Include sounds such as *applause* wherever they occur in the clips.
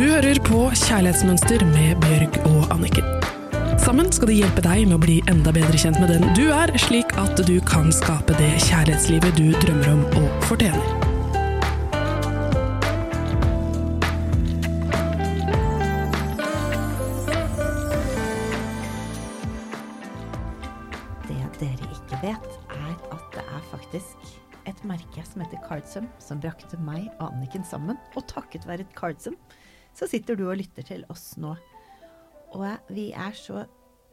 Du hører på Kjærlighetsmønster med Bjørg og Anniken. Sammen skal de hjelpe deg med å bli enda bedre kjent med den du er, slik at du kan skape det kjærlighetslivet du drømmer om og fortjener. Det dere ikke vet, er at det er faktisk et merke som heter Cardsum, som brakte meg og Anniken sammen. Og takket være Cardsum, så sitter du og lytter til oss nå. Og vi er så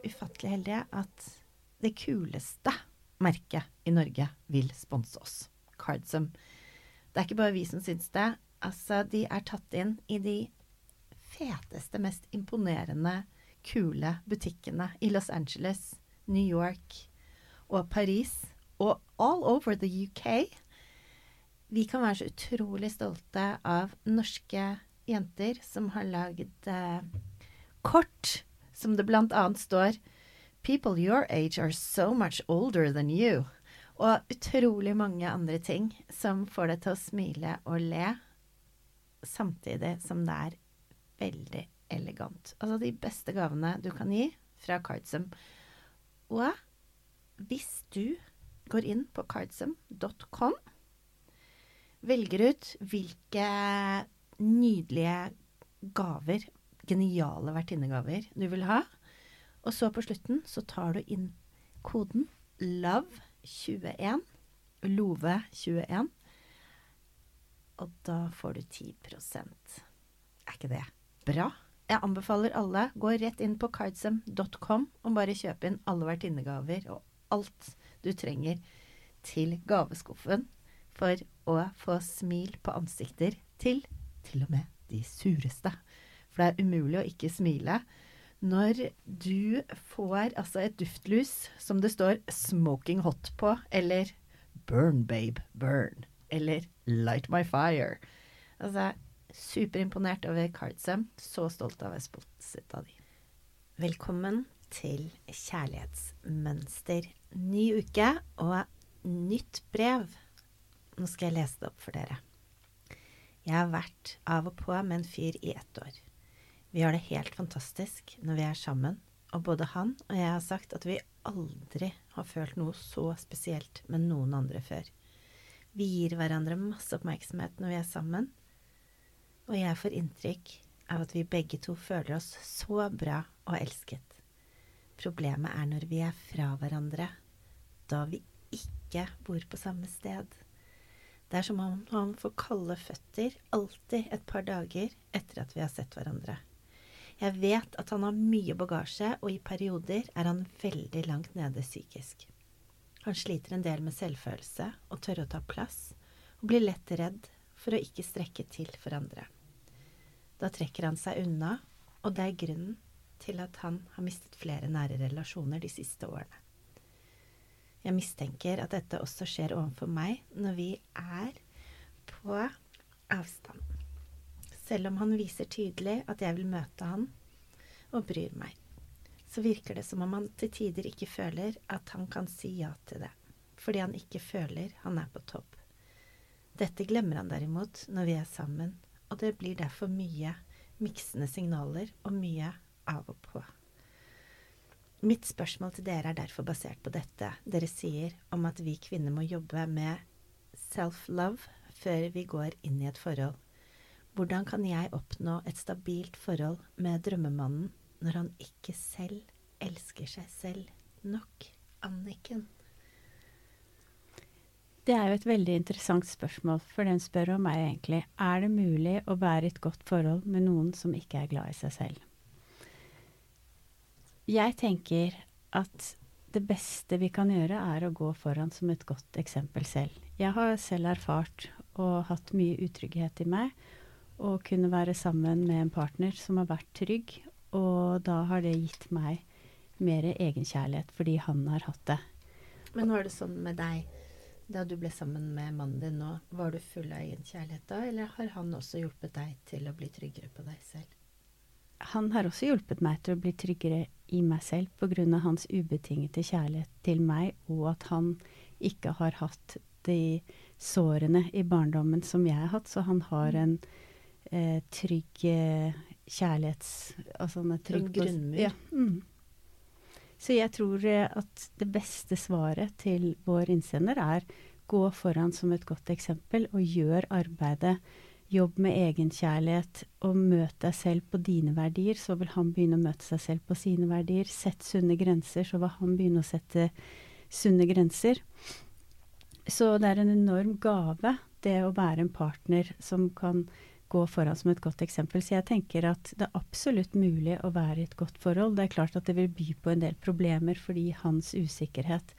ufattelig heldige at det kuleste merket i Norge vil sponse oss. Cardsum. Det er ikke bare vi som syns det. Altså, de er tatt inn i de feteste, mest imponerende, kule butikkene i Los Angeles, New York og Paris og all over the UK. Vi kan være så utrolig stolte av norske jenter som har lagd eh, kort som det blant annet står People your age are so much older than you. Og utrolig mange andre ting som får deg til å smile og le, samtidig som det er veldig elegant. Altså de beste gavene du kan gi fra Cardsum. Og hvis du går inn på cardsum.com, velger ut hvilke nydelige gaver, geniale vertinnegaver, du vil ha, og så på slutten så tar du inn koden LOVE21, LOVE21, og da får du 10% Er ikke det bra? Jeg anbefaler alle, gå rett inn på kardsem.com og bare kjøp inn alle vertinnegaver og alt du trenger til gaveskuffen for å få smil på ansikter til til og med de sureste. For det er umulig å ikke smile når du får altså et duftlus som det står 'smoking hot' på, eller 'burn babe, burn', eller 'light my fire'. Altså, superimponert over Cardsem. Så stolt av av de. Velkommen til Kjærlighetsmønster. Ny uke og nytt brev. Nå skal jeg lese det opp for dere. Jeg har vært av og på med en fyr i ett år. Vi har det helt fantastisk når vi er sammen, og både han og jeg har sagt at vi aldri har følt noe så spesielt med noen andre før. Vi gir hverandre masse oppmerksomhet når vi er sammen, og jeg får inntrykk av at vi begge to føler oss så bra og elsket. Problemet er når vi er fra hverandre, da vi ikke bor på samme sted. Det er som om han får kalde føtter alltid et par dager etter at vi har sett hverandre. Jeg vet at han har mye bagasje, og i perioder er han veldig langt nede psykisk. Han sliter en del med selvfølelse og tørre å ta plass, og blir lett redd for å ikke strekke til for andre. Da trekker han seg unna, og det er grunnen til at han har mistet flere nære relasjoner de siste årene. Jeg mistenker at dette også skjer overfor meg når vi er på avstand. Selv om han viser tydelig at jeg vil møte han og bryr meg, så virker det som om han til tider ikke føler at han kan si ja til det, fordi han ikke føler han er på topp. Dette glemmer han derimot når vi er sammen, og det blir derfor mye miksende signaler og mye av og på. Mitt spørsmål til dere er derfor basert på dette dere sier om at vi kvinner må jobbe med self-love før vi går inn i et forhold. Hvordan kan jeg oppnå et stabilt forhold med drømmemannen når han ikke selv elsker seg selv nok? Anniken? Det er jo et veldig interessant spørsmål, for den spør om meg egentlig er det mulig å være i et godt forhold med noen som ikke er glad i seg selv. Jeg tenker at det beste vi kan gjøre, er å gå foran som et godt eksempel selv. Jeg har selv erfart og hatt mye utrygghet i meg, og kunne være sammen med en partner som har vært trygg, og da har det gitt meg mer egenkjærlighet fordi han har hatt det. Men var det sånn med deg da du ble sammen med mannen din nå? Var du full av egenkjærlighet da, eller har han også hjulpet deg til å bli tryggere på deg selv? Han har også hjulpet meg til å bli tryggere i meg selv pga. hans ubetingete kjærlighet til meg, og at han ikke har hatt de sårene i barndommen som jeg har hatt. Så han har en eh, trygg eh, kjærlighets... Altså han er trygg på- grunnmur. Ja. Mm. Så jeg tror eh, at det beste svaret til vår innsender er gå foran som et godt eksempel og gjør arbeidet. Jobb med egenkjærlighet og møt deg selv på dine verdier, så vil han begynne å møte seg selv på sine verdier. Sett sunne grenser, så vil han begynne å sette sunne grenser. Så det er en enorm gave, det å være en partner som kan gå foran som et godt eksempel. Så jeg tenker at det er absolutt mulig å være i et godt forhold. Det er klart at det vil by på en del problemer fordi hans usikkerhet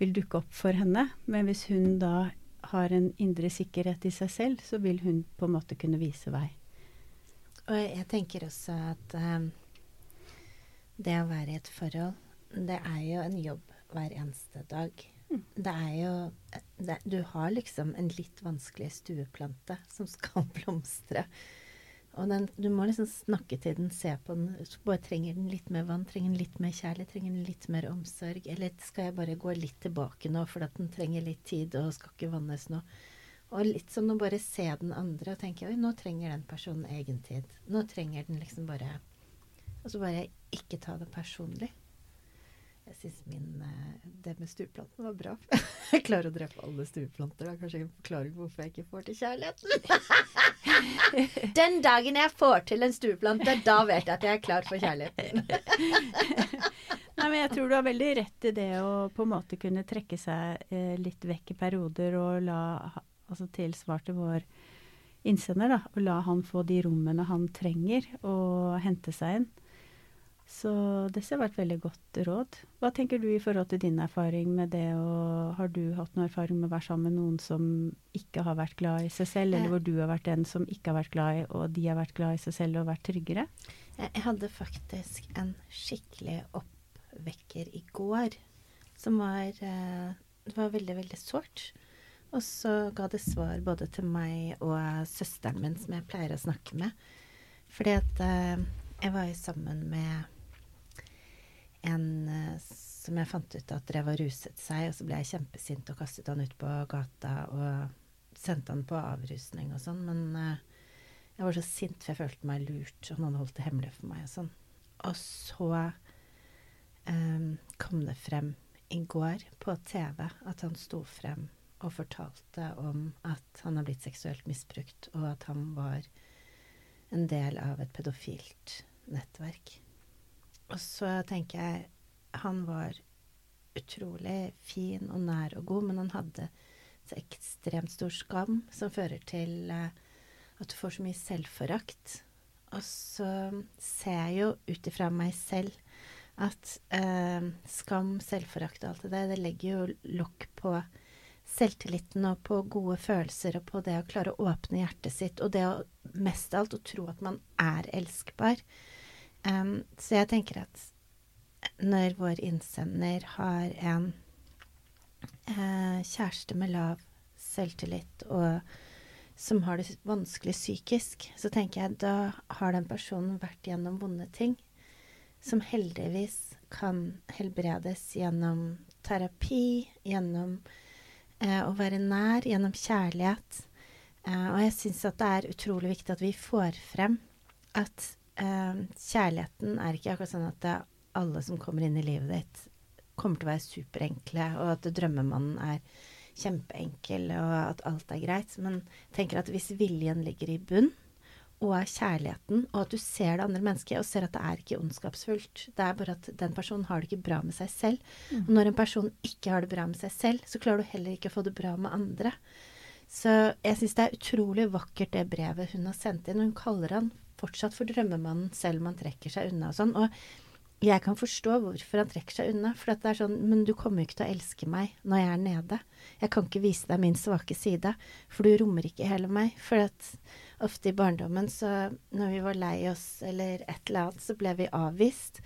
vil dukke opp for henne. Men hvis hun da har en indre sikkerhet i seg selv, så vil hun på en måte kunne vise vei. Og jeg tenker også at eh, det å være i et forhold, det er jo en jobb hver eneste dag. Det er jo det, Du har liksom en litt vanskelig stueplante som skal *laughs* blomstre. Og den, du må liksom snakke til den, se på den. Så bare Trenger den litt mer vann? Trenger den litt mer kjærlighet? Trenger den litt mer omsorg? Eller skal jeg bare gå litt tilbake nå, for den trenger litt tid og skal ikke vannes nå? Og litt sånn å bare se den andre og tenke oi, nå trenger den personen egen tid. Nå trenger den liksom bare Og så bare ikke ta det personlig. Jeg syns min eh, Det med stueplanten var bra. *laughs* Jeg klarer å drepe alle stueplanter. Det er kanskje en forklaring på hvorfor jeg ikke får til kjærligheten. *laughs* Den dagen jeg får til en stueplante, da vet jeg at jeg er klar for kjærligheten. *laughs* Nei, men jeg tror du har veldig rett i det å på en måte kunne trekke seg eh, litt vekk i perioder og la Altså tilsvarte til vår innsender, da. Og la han få de rommene han trenger og hente seg inn. Så dette har vært veldig godt råd. Hva tenker du i forhold til din erfaring med det, og har du hatt noe erfaring med å være sammen med noen som ikke har vært glad i seg selv, eller Eh. hvor du har vært den som ikke har vært glad i, og de har vært glad i seg selv og vært tryggere? Jeg jeg hadde faktisk en skikkelig oppvekker i går som var eh, Det var veldig, veldig sårt. Og så ga det svar både til meg og søsteren min, som jeg pleier å snakke med. Fordi at eh, jeg var jo sammen med en eh, som jeg fant ut at drev og ruset seg, og så ble jeg kjempesint og kastet han ut på gata og sendte han på avrusning og sånn. Men eh, jeg var så sint, for jeg følte meg lurt. og noen holdt det hemmelig for meg og sånn. Og så em, kom det frem i går på TV at han sto frem og fortalte om at han har blitt seksuelt misbrukt, og at han var en del av et pedofilt nettverk. Og så tenker jeg han var utrolig fin og nær og god, men han hadde så ekstremt stor skam som fører til eh, at du får så mye selvforakt. Og så ser jeg jo ut ifra meg selv at eh, skam, selvforakt og alt det der, det legger jo lokk på selvtilliten og på gode følelser og på det å klare å åpne hjertet sitt, og det å mest av alt å tro at man er elskbar. Em, så jeg tenker at når vår innsender har en eh, kjæreste med lav selvtillit og som har det vanskelig psykisk, så tenker jeg da har den personen vært gjennom vonde ting som heldigvis kan helbredes gjennom terapi, gjennom eh, å være nær, gjennom kjærlighet. Eh, og jeg syns at det er utrolig viktig at vi får frem at kjærligheten er ikke akkurat sånn at alle som kommer inn i livet ditt, kommer til å være superenkle, og at drømmemannen er kjempeenkel, og at alt er greit. Men jeg tenker at hvis viljen ligger i bunn, og er kjærligheten, og at du ser det andre mennesket, og ser at det er ikke ondskapsfullt. Det er bare at den personen har det ikke bra med seg selv. Og når en person ikke har det bra med seg selv, så klarer du heller ikke å få det bra med andre. Så jeg syns det er utrolig vakkert det brevet hun har sendt inn. Hun kaller han fortsatt for drømmemannen selv om han trekker seg unna og sånn. Og jeg kan forstå hvorfor han trekker seg unna. For det er sånn Men du kommer jo ikke til å elske meg når jeg er nede. Jeg kan ikke vise deg min svake side, for du rommer ikke hele meg. For at ofte i barndommen så når vi var lei oss eller et eller annet, så ble vi avvist.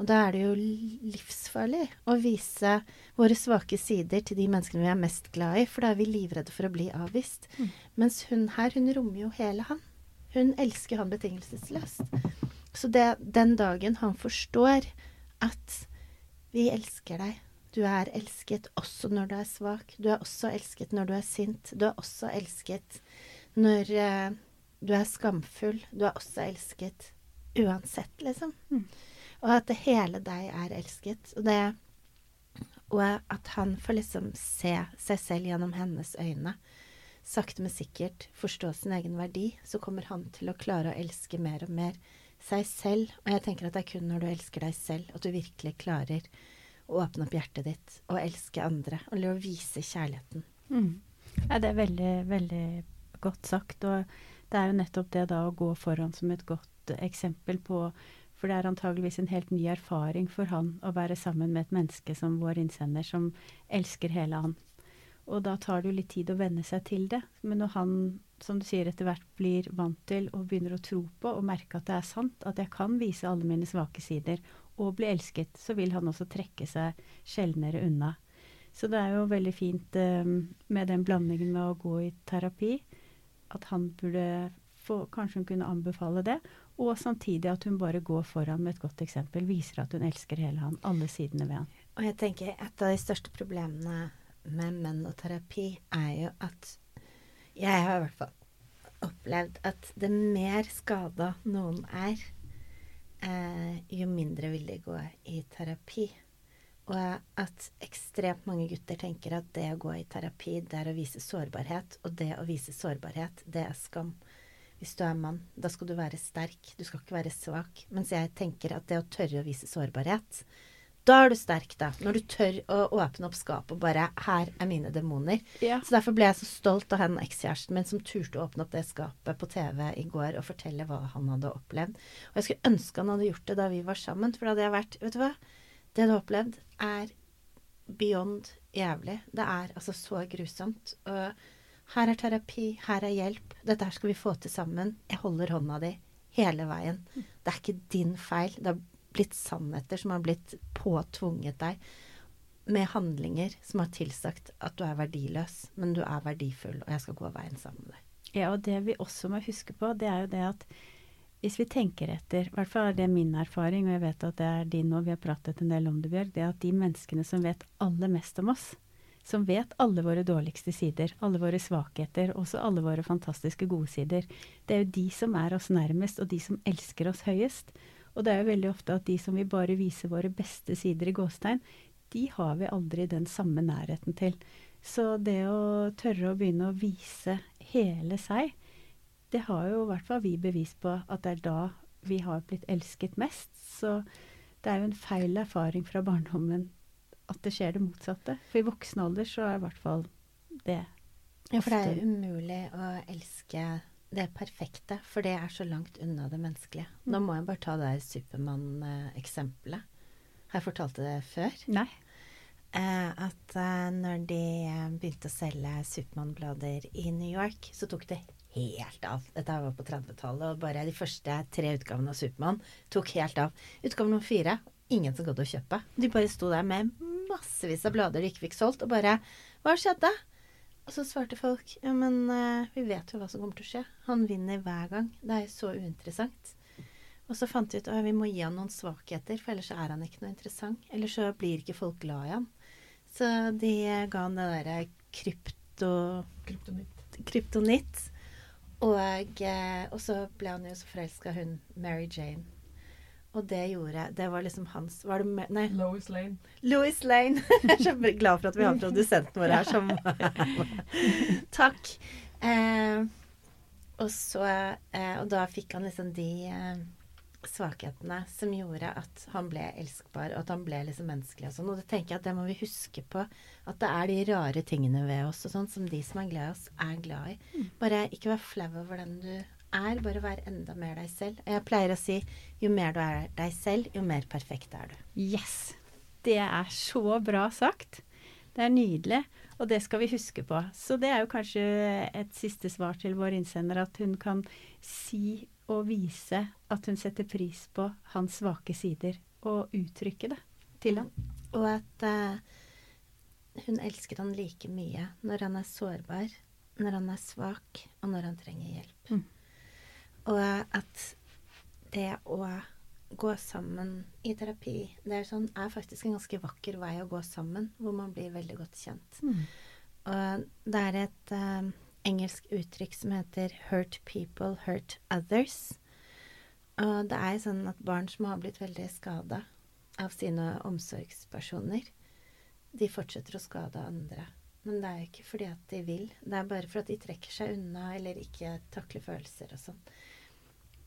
Og da er det jo livsfarlig å vise våre svake sider til de menneskene vi er mest glad i, for da er vi livredde for å bli avvist. Mens hun her, hun rommer jo hele han. Hun elsker han betingelsesløst. Så det, den dagen han forstår at vi elsker deg, du er elsket også når du er svak, du er også elsket når du er sint, du er også elsket når uh, du er skamfull, du er også elsket. Uansett, liksom. Mm. Og at det hele deg er elsket. Og, det, og at han får liksom se seg selv gjennom hennes øyne. Sakte, men sikkert forstå sin egen verdi. Så kommer han til å klare å elske mer og mer seg selv. Og jeg tenker at det er kun når du elsker deg selv, at du virkelig klarer å åpne opp hjertet ditt og elske andre. Og å vise kjærligheten. Mm. Ja, det er veldig, veldig godt sagt. Og det er jo nettopp det da å gå foran som et godt eksempel på For det er antageligvis en helt ny erfaring for han å være sammen med et menneske som vår innsender, som elsker hele han. Og da tar det jo litt tid å venne seg til det. Men når han, som du sier, etter hvert blir vant til og begynner å tro på og merke at det er sant, at jeg kan vise alle mine svake sider og bli elsket, så vil han også trekke seg sjeldnere unna. Så det er jo veldig fint eh, med den blandingen med å gå i terapi, at han burde få Kanskje hun kunne anbefale det. Og samtidig at hun bare går foran med et godt eksempel. Viser at hun elsker hele han, alle sidene ved han. Og jeg tenker et av de største problemene med menn og terapi er jo at Jeg har i hvert fall opplevd at det mer skada noen er, eh, jo mindre vil de gå i terapi. Og at ekstremt mange gutter tenker at det å gå i terapi, det er å vise sårbarhet. Og det å vise sårbarhet, det er skam. Hvis du er mann, da skal du være sterk. Du skal ikke være svak. Mens jeg tenker at det å tørre å vise sårbarhet, da er du sterk, da. Når du tør å åpne opp skapet og bare 'Her er mine demoner'. Ja. Så derfor ble jeg så stolt av han ekskjæresten min som turte å åpne opp det skapet på TV i går og fortelle hva han hadde opplevd. Og jeg skulle ønske han hadde gjort det da vi var sammen, for da hadde jeg vært Vet du hva? Det du har opplevd, er beyond jævlig. Det er altså så grusomt. Og her er terapi, her er hjelp. Dette her skal vi få til sammen. Jeg holder hånda di hele veien. Det er ikke din feil. Det har blitt sannheter som har blitt påtvunget deg med handlinger som har tilsagt at du er verdiløs, men du er verdifull, og jeg skal gå veien sammen med deg. Ja, og det vi også må huske på, det er jo det at hvis vi tenker etter, i hvert fall er det min erfaring, og jeg vet at det er din òg, vi har pratet en del om det, Bjørg, det er at de menneskene som vet aller mest om oss, som vet alle våre dårligste sider, alle våre svakheter, også alle våre fantastiske gode sider, det er jo de som er oss nærmest, og de som elsker oss høyest. Og det er jo veldig ofte at de som vil bare vise våre beste sider i gåstegn, de har vi aldri den samme nærheten til. Så det å tørre å begynne å vise hele seg, det har jo i hvert fall vi bevis på at det er da vi har blitt elsket mest. Så det er jo en feil erfaring fra barndommen at det skjer det motsatte. For i voksen alder så er i hvert fall det Ja, for det er umulig å elske det perfekte, for det er så langt unna det menneskelige. Nå må jeg bare ta det der Supermann-eksempelet. Har jeg fortalt det før? Nei. Eh, at eh, når de eh, begynte å selge Supermann-blader i New York, så tok det helt av. Dette var på 30-tallet, og bare de første tre utgavene av Supermann tok helt av. Utgave nummer fire ingen som gadd å kjøpe. De bare sto der med massevis av blader de ikke fikk solgt, og bare Hva skjedde? Og så svarte folk ja, men uh, vi vet jo hva som kommer til å skje. Han vinner hver gang. Det er jo så uinteressant. Og så fant vi ut at vi må gi han noen svakheter, for ellers er han ikke noe interessant. Ellers så blir ikke folk glad i han. Så de ga han det derre krypto... Kryptonitt. Og, eh, og så ble han jo så forelska hun Mary Jane. Og det gjorde Det var liksom hans Var det med, Nei, Lois Lane. Louis Lane. *laughs* Jeg er så glad for at vi har produsenten vår her som *laughs* *laughs* Takk. Eh, og så eh, Og da fikk han liksom de eh, svakhetene som gjorde at han ble elskbar, og at han ble liksom menneskelig og sånn. Og det tenker jeg at det må vi huske på. At det er de rare tingene ved oss og sånn som de som er glad i oss, er glad i. Bare ikke vær flau over den du er. Bare å være enda mer deg selv. Og jeg pleier å si jo mer du er deg selv, jo mer perfekt er du. Yes! Det er så bra sagt. Det er nydelig, og det skal vi huske på. Så det er jo kanskje et siste svar til vår innsender, at hun kan si og vise at hun setter pris på hans svake sider, og uttrykke det til ham. Og at uh, hun elsker han like mye når han er sårbar, når han er svak, og når han trenger hjelp. Mm. Og at det å gå sammen i terapi, det er, sånn, er faktisk en ganske vakker vei å gå sammen, hvor man blir veldig godt kjent. Mm. Og det er et eh, engelsk uttrykk som heter 'hurt people hurt others'. Og det er sånn at barn som har blitt veldig skada av sine omsorgspersoner, de fortsetter å skade andre. Men det er jo ikke fordi at de vil, det er bare for at de trekker seg unna eller ikke takler følelser og sånn.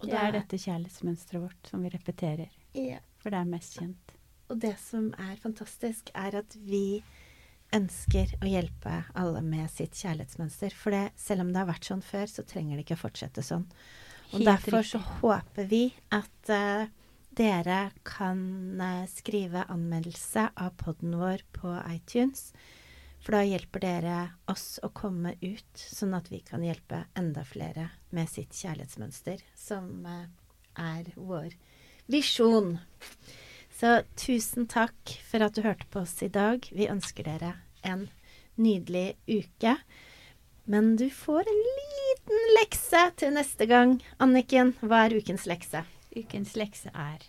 Og det er dette kjærlighetsmønsteret vårt som vi repeterer. Ja. For det er mest kjent. Og det som er fantastisk, er at vi ønsker å hjelpe alle med sitt kjærlighetsmønster. For det, selv om det har vært sånn før, så trenger det ikke å fortsette sånn. Og Helt derfor riktig. så håper vi at uh, dere kan uh, skrive anmeldelse av podden vår på iTunes. For da hjelper dere oss å komme ut, sånn at vi kan hjelpe enda flere med sitt kjærlighetsmønster, som eh, er vår visjon. Så tusen takk for at du hørte på oss i dag. Vi ønsker dere en nydelig uke. Men du får en liten lekse til neste gang. Anniken, hva er ukens lekse? Ukens lekse er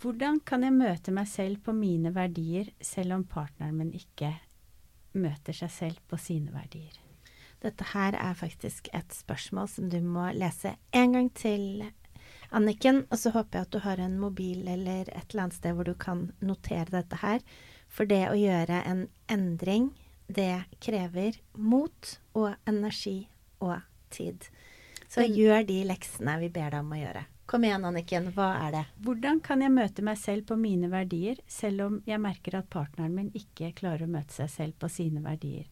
Hvordan kan jeg møte meg selv på mine verdier, selv om partneren min ikke møter seg selv på sine verdier? Dette her er faktisk et spørsmål som du må lese en gang til, Anniken. Og så håper jeg at du har en mobil eller et eller annet sted hvor du kan notere dette her. For det å gjøre en endring, det krever mot og energi og tid. Så gjør de leksene vi ber deg om å gjøre. Kom igjen, Anniken. Hva er det? Hvordan kan jeg møte meg selv på mine verdier, selv om jeg merker at partneren min ikke klarer å møte seg selv på sine verdier?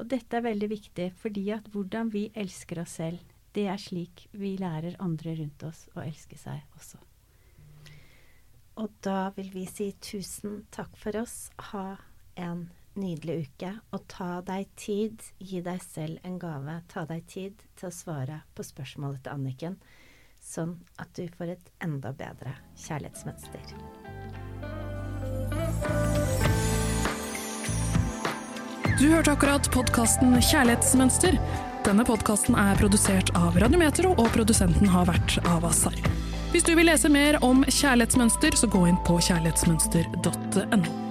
Og dette er veldig viktig, fordi at hvordan vi elsker oss selv, det er slik vi lærer andre rundt oss å elske seg også. Og da vil vi si tusen takk for oss. Ha en nydelig uke. Og ta deg tid. Gi deg selv en gave. Ta deg tid til å svare på spørsmålet til Anniken, sånn at du får et enda bedre kjærlighetsmønster. Du hørte akkurat podkasten Kjærlighetsmønster. Denne podkasten er produsert av Radiometro, og produsenten har vært Avasar. Hvis du vil lese mer om kjærlighetsmønster, så gå inn på kjærlighetsmønster.no.